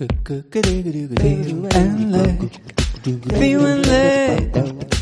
En leuk. Feeling leuk.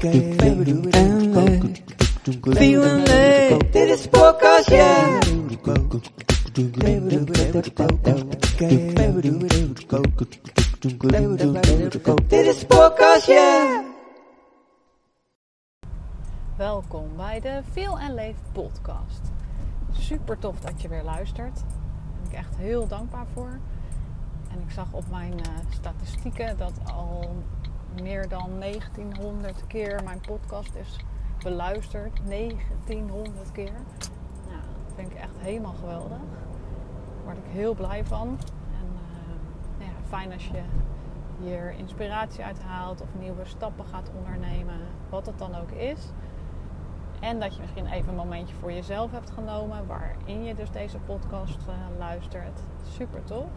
En leuk. Feeling leuk. Dit is podcast, ja. Dit is podcast, ja. Welkom bij de Feel en Leef podcast. Super tof dat je weer luistert. Ben ik echt heel dankbaar voor. En ik zag op mijn eh, statistieken dat al meer dan 1900 keer mijn podcast is beluisterd. 1900 keer. Nou, dat vind ik echt helemaal geweldig. Daar word ik heel blij van. En eh, ja, fijn als je hier inspiratie uit haalt of nieuwe stappen gaat ondernemen. Wat het dan ook is. En dat je misschien even een momentje voor jezelf hebt genomen waarin je dus deze podcast uh, luistert. Super tof.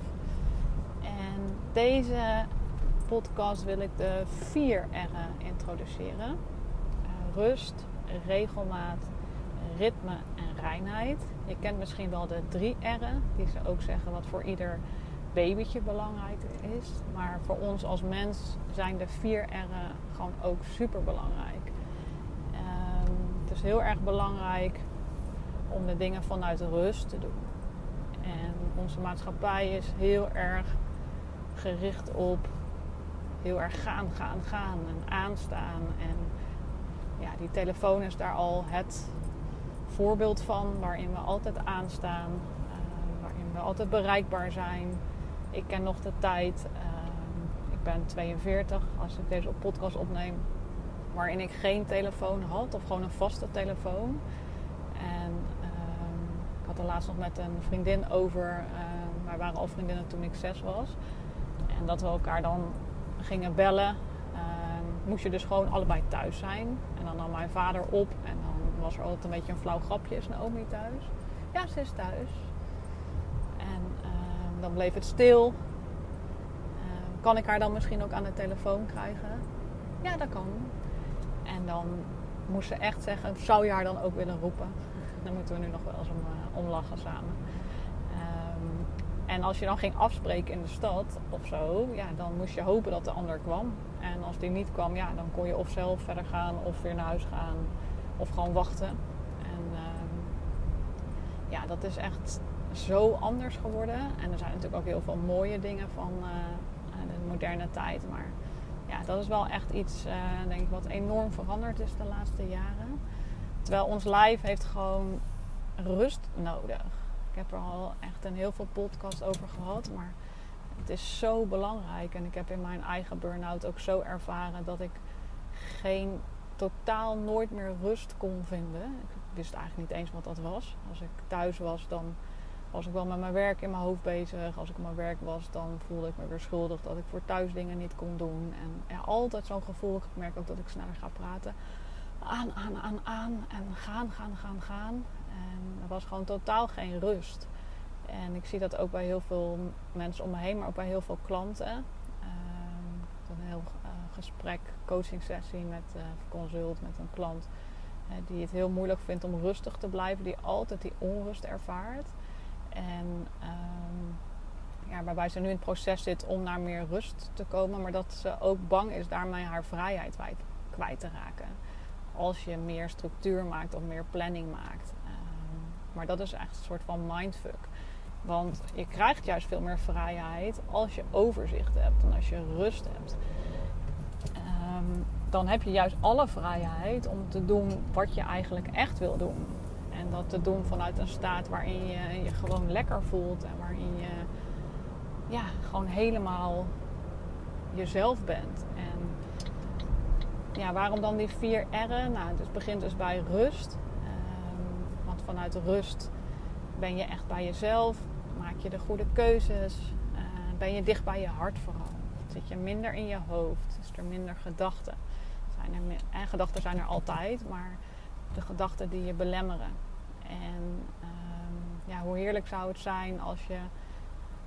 En deze podcast wil ik de vier R'en introduceren: uh, rust, regelmaat, ritme en reinheid. Je kent misschien wel de drie R'en, die ze ook zeggen wat voor ieder babytje belangrijk is. Maar voor ons als mens zijn de vier R'en gewoon ook super belangrijk. Um, het is heel erg belangrijk om de dingen vanuit rust te doen. En onze maatschappij is heel erg gericht op heel erg gaan, gaan, gaan en aanstaan. En ja, die telefoon is daar al het voorbeeld van, waarin we altijd aanstaan, uh, waarin we altijd bereikbaar zijn. Ik ken nog de tijd, uh, ik ben 42 als ik deze podcast opneem, waarin ik geen telefoon had of gewoon een vaste telefoon. En uh, ik had er laatst nog met een vriendin over, wij waren al vriendinnen toen ik zes was. En dat we elkaar dan gingen bellen. Uh, moest je dus gewoon allebei thuis zijn. En dan nam mijn vader op. En dan was er altijd een beetje een flauw grapje. Is Naomi thuis? Ja, ze is thuis. En uh, dan bleef het stil. Uh, kan ik haar dan misschien ook aan de telefoon krijgen? Ja, dat kan. En dan moest ze echt zeggen, zou je haar dan ook willen roepen? Daar moeten we nu nog wel eens om, om lachen samen. En als je dan ging afspreken in de stad of zo, ja, dan moest je hopen dat de ander kwam. En als die niet kwam, ja, dan kon je of zelf verder gaan of weer naar huis gaan of gewoon wachten. En uh, ja, dat is echt zo anders geworden. En er zijn natuurlijk ook heel veel mooie dingen van uh, de moderne tijd. Maar ja, dat is wel echt iets, uh, denk ik, wat enorm veranderd is de laatste jaren. Terwijl ons lijf heeft gewoon rust nodig. Ik heb er al echt een heel veel podcasts over gehad. Maar het is zo belangrijk. En ik heb in mijn eigen burn-out ook zo ervaren dat ik geen totaal nooit meer rust kon vinden. Ik wist eigenlijk niet eens wat dat was. Als ik thuis was, dan was ik wel met mijn werk in mijn hoofd bezig. Als ik op mijn werk was, dan voelde ik me weer schuldig dat ik voor thuis dingen niet kon doen. En altijd zo'n gevoel. Ik merk ook dat ik sneller ga praten. Aan, aan, aan, aan. En gaan, gaan, gaan, gaan. Er was gewoon totaal geen rust. En ik zie dat ook bij heel veel mensen om me heen, maar ook bij heel veel klanten. Uh, een heel uh, gesprek, coaching sessie met uh, consult met een klant. die het heel moeilijk vindt om rustig te blijven, die altijd die onrust ervaart. En um, ja, waarbij ze nu in het proces zit om naar meer rust te komen, maar dat ze ook bang is daarmee haar vrijheid kwijt te raken. Als je meer structuur maakt of meer planning maakt. Maar dat is echt een soort van mindfuck. Want je krijgt juist veel meer vrijheid als je overzicht hebt en als je rust hebt. Um, dan heb je juist alle vrijheid om te doen wat je eigenlijk echt wil doen. En dat te doen vanuit een staat waarin je je gewoon lekker voelt en waarin je ja, gewoon helemaal jezelf bent. En ja, waarom dan die vier R'en? Nou, het begint dus bij rust vanuit rust ben je echt bij jezelf. Maak je de goede keuzes. Uh, ben je dicht bij je hart vooral. Zit je minder in je hoofd. Is er minder gedachten. Zijn er en gedachten zijn er altijd. Maar de gedachten die je belemmeren. En um, ja, hoe heerlijk zou het zijn als je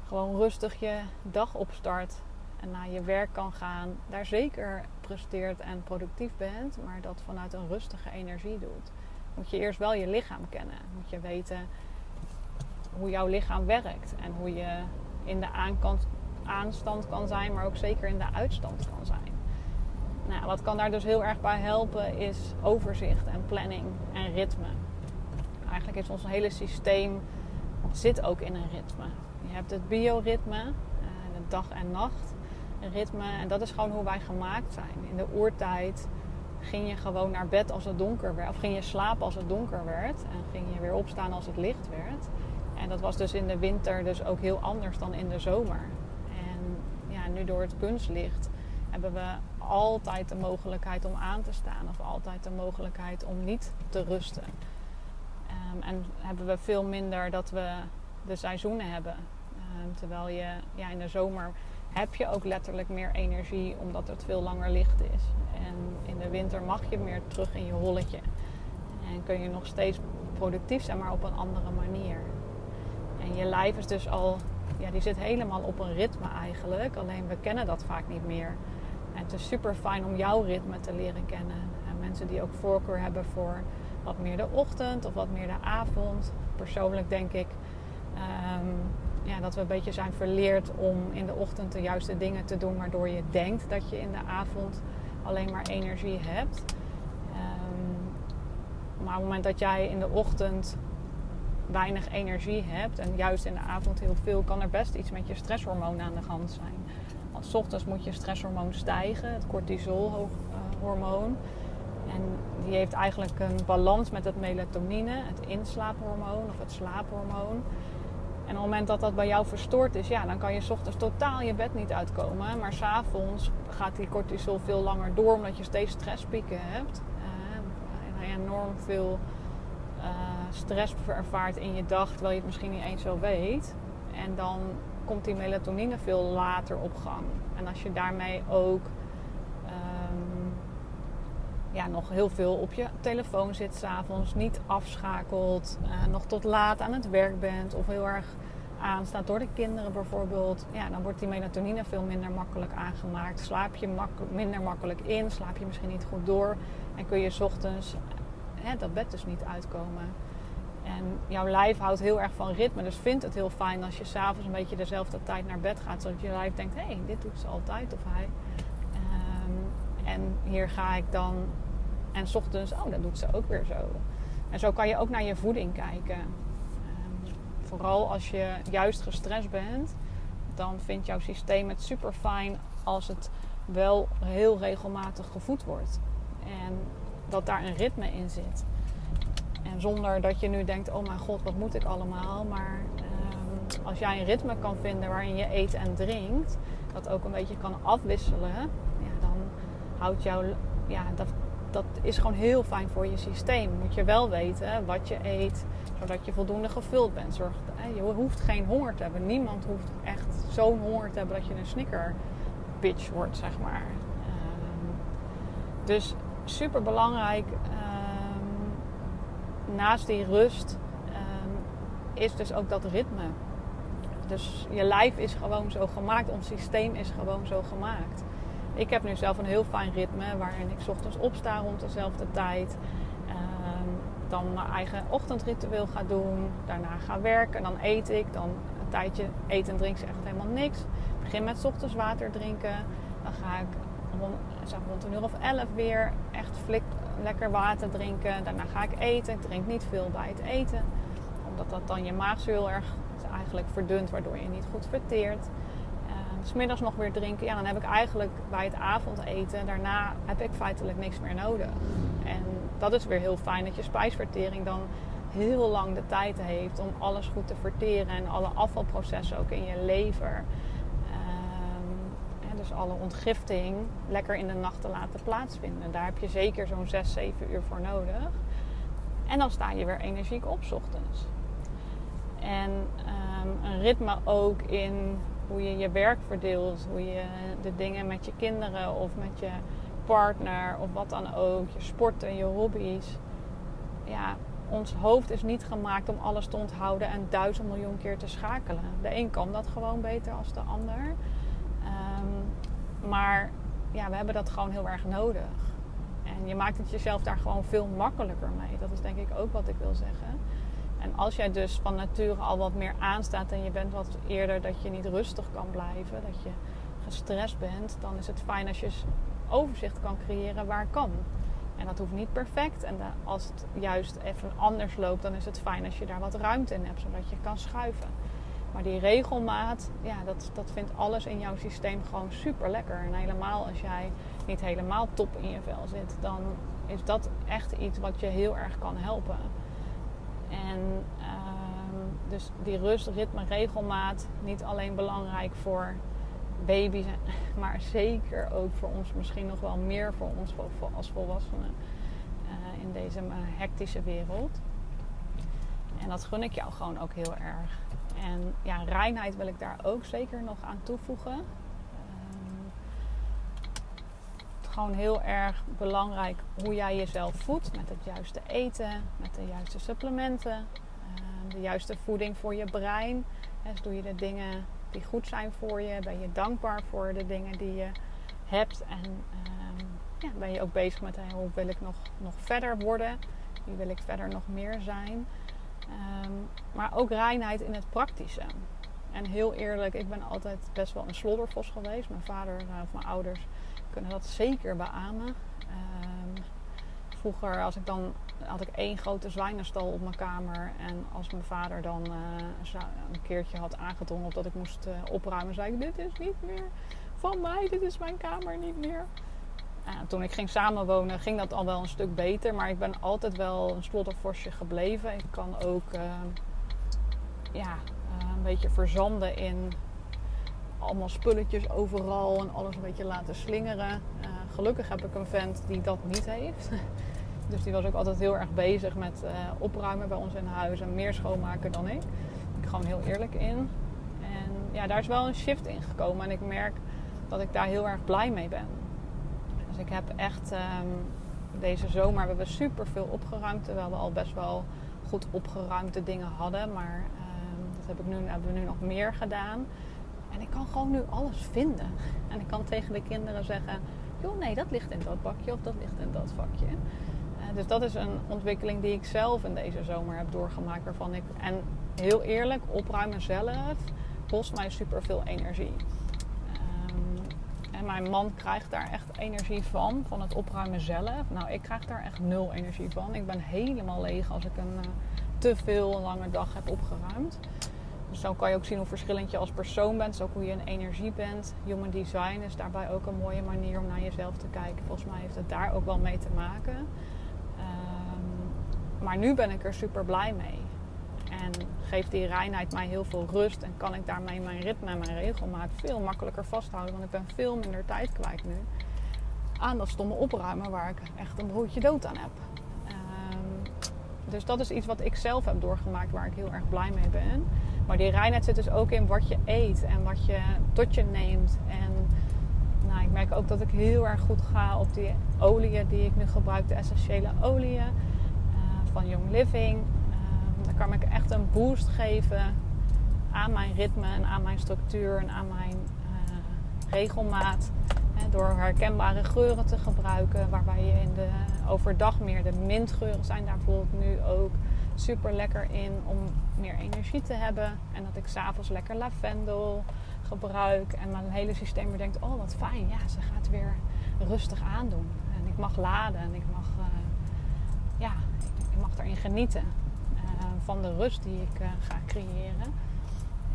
gewoon rustig je dag opstart. En naar je werk kan gaan. Daar zeker presteert en productief bent. Maar dat vanuit een rustige energie doet moet je eerst wel je lichaam kennen. Moet je weten hoe jouw lichaam werkt en hoe je in de aanstand kan zijn, maar ook zeker in de uitstand kan zijn. Nou, wat kan daar dus heel erg bij helpen is overzicht en planning en ritme. Eigenlijk is ons hele systeem zit ook in een ritme. Je hebt het bioritme, uh, de dag en nacht ritme. En dat is gewoon hoe wij gemaakt zijn. In de oertijd ging je gewoon naar bed als het donker werd. Of ging je slapen als het donker werd. En ging je weer opstaan als het licht werd. En dat was dus in de winter dus ook heel anders dan in de zomer. En ja, nu door het kunstlicht hebben we altijd de mogelijkheid om aan te staan. Of altijd de mogelijkheid om niet te rusten. Um, en hebben we veel minder dat we de seizoenen hebben. Um, terwijl je ja, in de zomer heb je ook letterlijk meer energie omdat het veel langer licht is. En in de winter mag je meer terug in je holletje. En kun je nog steeds productief zijn, maar op een andere manier. En je lijf is dus al, ja, die zit helemaal op een ritme eigenlijk. Alleen we kennen dat vaak niet meer. En het is super fijn om jouw ritme te leren kennen. En mensen die ook voorkeur hebben voor wat meer de ochtend of wat meer de avond. Persoonlijk denk ik um, ja, dat we een beetje zijn verleerd om in de ochtend de juiste dingen te doen, waardoor je denkt dat je in de avond alleen maar energie hebt. Um, maar op het moment dat jij in de ochtend weinig energie hebt en juist in de avond heel veel, kan er best iets met je stresshormoon aan de hand zijn. Want s ochtends moet je stresshormoon stijgen, het cortisolhormoon. En die heeft eigenlijk een balans met het melatonine, het inslaaphormoon of het slaaphormoon. En op het moment dat dat bij jou verstoord is, ja, dan kan je s ochtends totaal je bed niet uitkomen. Maar s'avonds gaat die cortisol veel langer door, omdat je steeds stresspieken hebt. Uh, en enorm veel uh, stress ervaart in je dag, terwijl je het misschien niet eens zo weet. En dan komt die melatonine veel later op gang. En als je daarmee ook ja, nog heel veel op je telefoon zit s'avonds, niet afschakelt, uh, nog tot laat aan het werk bent of heel erg aanstaat door de kinderen bijvoorbeeld, ja, dan wordt die melatonine veel minder makkelijk aangemaakt. Slaap je minder makkelijk in, slaap je misschien niet goed door en kun je ochtends hè, dat bed dus niet uitkomen. En jouw lijf houdt heel erg van ritme, dus vindt het heel fijn als je s'avonds een beetje dezelfde tijd naar bed gaat, zodat je lijf denkt, hé, hey, dit doet ze altijd of hij. Um, en hier ga ik dan, en s ochtends, oh, dat doet ze ook weer zo. En zo kan je ook naar je voeding kijken vooral als je juist gestrest bent, dan vindt jouw systeem het super fijn als het wel heel regelmatig gevoed wordt. En dat daar een ritme in zit. En zonder dat je nu denkt, oh mijn god, wat moet ik allemaal? Maar ehm, als jij een ritme kan vinden waarin je eet en drinkt, dat ook een beetje kan afwisselen, ja, dan houdt jouw, ja, dat, dat is gewoon heel fijn voor je systeem. Moet je wel weten wat je eet, zodat je voldoende gevuld bent. Zorg, je hoeft geen honger te hebben. Niemand hoeft echt zo'n honger te hebben dat je een snicker bitch wordt, zeg maar. Um, dus super belangrijk. Um, naast die rust um, is dus ook dat ritme. Dus je lijf is gewoon zo gemaakt, ons systeem is gewoon zo gemaakt. Ik heb nu zelf een heel fijn ritme waarin ik ochtends opsta rond dezelfde tijd dan mijn eigen ochtendritueel ga doen. Daarna ga werken. Dan eet ik. Dan een tijdje eten en drinken echt helemaal niks. Ik begin met ochtends water drinken. Dan ga ik rond, zeg, rond een uur of elf weer echt flik, lekker water drinken. Daarna ga ik eten. Ik drink niet veel bij het eten. Omdat dat dan je maagzuur heel erg eigenlijk verdunt. Waardoor je niet goed verteert. Smiddags nog weer drinken. Ja, dan heb ik eigenlijk bij het avondeten. Daarna heb ik feitelijk niks meer nodig. En dat is weer heel fijn dat je spijsvertering dan heel lang de tijd heeft om alles goed te verteren en alle afvalprocessen ook in je lever. Um, dus alle ontgifting lekker in de nacht te laten plaatsvinden. Daar heb je zeker zo'n 6, 7 uur voor nodig. En dan sta je weer energiek op ochtends. En um, een ritme ook in hoe je je werk verdeelt, hoe je de dingen met je kinderen of met je partner of wat dan ook, je sporten, je hobby's. Ja, ons hoofd is niet gemaakt om alles te onthouden en duizend miljoen keer te schakelen. De een kan dat gewoon beter als de ander. Um, maar ja, we hebben dat gewoon heel erg nodig. En je maakt het jezelf daar gewoon veel makkelijker mee. Dat is denk ik ook wat ik wil zeggen. En als jij dus van nature al wat meer aanstaat en je bent wat eerder dat je niet rustig kan blijven, dat je gestrest bent, dan is het fijn als je overzicht kan creëren waar kan. En dat hoeft niet perfect. En als het juist even anders loopt, dan is het fijn als je daar wat ruimte in hebt, zodat je kan schuiven. Maar die regelmaat, ja, dat, dat vindt alles in jouw systeem gewoon super lekker. En helemaal als jij niet helemaal top in je vel zit, dan is dat echt iets wat je heel erg kan helpen. En ehm, dus die rust, ritme, regelmaat, niet alleen belangrijk voor baby's, maar zeker ook voor ons, misschien nog wel meer voor ons als volwassenen uh, in deze uh, hectische wereld. En dat gun ik jou gewoon ook heel erg. En ja, reinheid wil ik daar ook zeker nog aan toevoegen. Gewoon heel erg belangrijk hoe jij jezelf voedt met het juiste eten, met de juiste supplementen, ehm, de juiste voeding voor je brein. Dus doe je de dingen die goed zijn voor je, ben je dankbaar voor de dingen die je hebt en ehm, ja, ben je ook bezig met hoe wil ik nog, nog verder worden, wie wil ik verder nog meer zijn. Ehm, maar ook reinheid in het praktische. En heel eerlijk, ik ben altijd best wel een sloddervos geweest. Mijn vader uh, of mijn ouders kunnen dat zeker beamen. Um, vroeger als ik dan, had ik één grote zwijnenstal op mijn kamer. En als mijn vader dan uh, een keertje had aangedrongen dat ik moest uh, opruimen, zei ik: Dit is niet meer van mij, dit is mijn kamer niet meer toen ik ging samenwonen ging dat al wel een stuk beter. Maar ik ben altijd wel een slottervosje gebleven. Ik kan ook uh, ja, een beetje verzanden in allemaal spulletjes overal en alles een beetje laten slingeren. Uh, gelukkig heb ik een vent die dat niet heeft. dus die was ook altijd heel erg bezig met opruimen bij ons in huis en meer schoonmaken dan ik. Ik gewoon heel eerlijk in. En ja, daar is wel een shift in gekomen en ik merk dat ik daar heel erg blij mee ben ik heb echt ehm, deze zomer hebben we super veel opgeruimd. Terwijl we al best wel goed opgeruimde dingen hadden. Maar um, dat heb ik nu, hebben we nu nog meer gedaan. En ik kan gewoon nu alles vinden. En ik kan tegen de kinderen zeggen: joh, nee, dat ligt in dat bakje of dat ligt in dat vakje. Uh, dus dat is een ontwikkeling die ik zelf in deze zomer heb doorgemaakt. Waarvan ik, en heel eerlijk, opruimen zelf kost mij super veel energie. En mijn man krijgt daar echt energie van, van het opruimen zelf. Nou, ik krijg daar echt nul energie van. Ik ben helemaal leeg als ik een uh, te veel lange dag heb opgeruimd. Dus zo kan je ook zien hoe verschillend je als persoon bent. Dus ook hoe je in energie bent. Human design is daarbij ook een mooie manier om naar jezelf te kijken. Volgens mij heeft het daar ook wel mee te maken. Um, maar nu ben ik er super blij mee. En geeft die reinheid mij heel veel rust. En kan ik daarmee mijn ritme en mijn regelmaat veel makkelijker vasthouden. Want ik ben veel minder tijd kwijt nu. Aan dat stomme opruimen waar ik echt een broodje dood aan heb. Um, dus dat is iets wat ik zelf heb doorgemaakt waar ik heel erg blij mee ben. Maar die reinheid zit dus ook in wat je eet en wat je tot je neemt. En nou, ik merk ook dat ik heel erg goed ga op die oliën die ik nu gebruik, de essentiële oliën uh, van Young Living kan ik echt een boost geven aan mijn ritme en aan mijn structuur en aan mijn uh, regelmaat. Hè, door herkenbare geuren te gebruiken, waarbij je in de, overdag meer de mintgeuren zijn. Daar ik nu ook super lekker in om meer energie te hebben. En dat ik s'avonds lekker lavendel gebruik en mijn hele systeem weer denkt: oh wat fijn, ja, ze gaat weer rustig aandoen. En ik mag laden en ik mag, uh, ja, ik mag erin genieten van de rust die ik uh, ga creëren.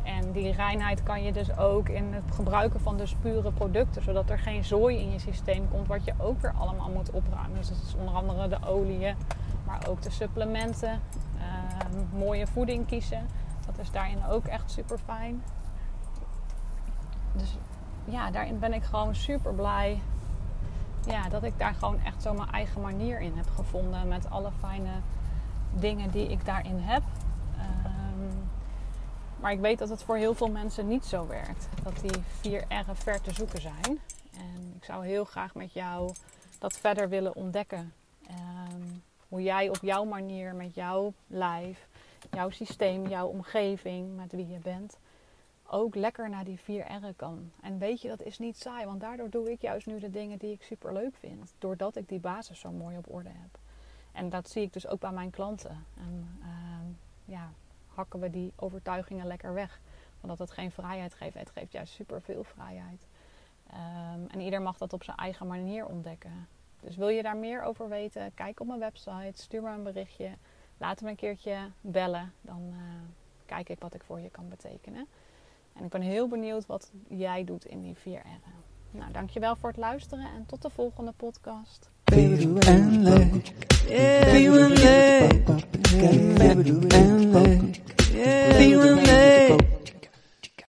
En die reinheid kan je dus ook in het gebruiken van dus pure producten, zodat er geen zooi in je systeem komt, wat je ook weer allemaal moet opruimen. Dus dat is onder andere de oliën, maar ook de supplementen. Uh, mooie voeding kiezen, dat is daarin ook echt super fijn. Dus ja, daarin ben ik gewoon super blij ja, dat ik daar gewoon echt zo mijn eigen manier in heb gevonden. Met alle fijne dingen die ik daarin heb. Ehm, maar ik weet dat het voor heel veel mensen niet zo werkt. Dat die vier R'en ver te zoeken zijn. En ik zou heel graag met jou dat verder willen ontdekken. Ehm, hoe jij op jouw manier, met jouw lijf, jouw systeem, jouw omgeving, met wie je bent, ook lekker naar die vier R'en kan. En weet je, dat is niet saai, want daardoor doe ik juist nu de dingen die ik super leuk vind. Doordat ik die basis zo mooi op orde heb. En dat zie ik dus ook bij mijn klanten. En, uh, ja, hakken we die overtuigingen lekker weg. Want dat het geen vrijheid geeft. Het geeft juist superveel vrijheid. Ehm, en ieder mag dat op zijn eigen manier ontdekken. Dus wil je daar meer over weten? Kijk op mijn website, stuur me een berichtje. Laat me een keertje bellen. Dan eh, kijk ik wat ik voor je kan betekenen. En ik ben heel benieuwd wat jij doet in die 4 R'en. Nou, dankjewel voor het luisteren en tot de volgende podcast.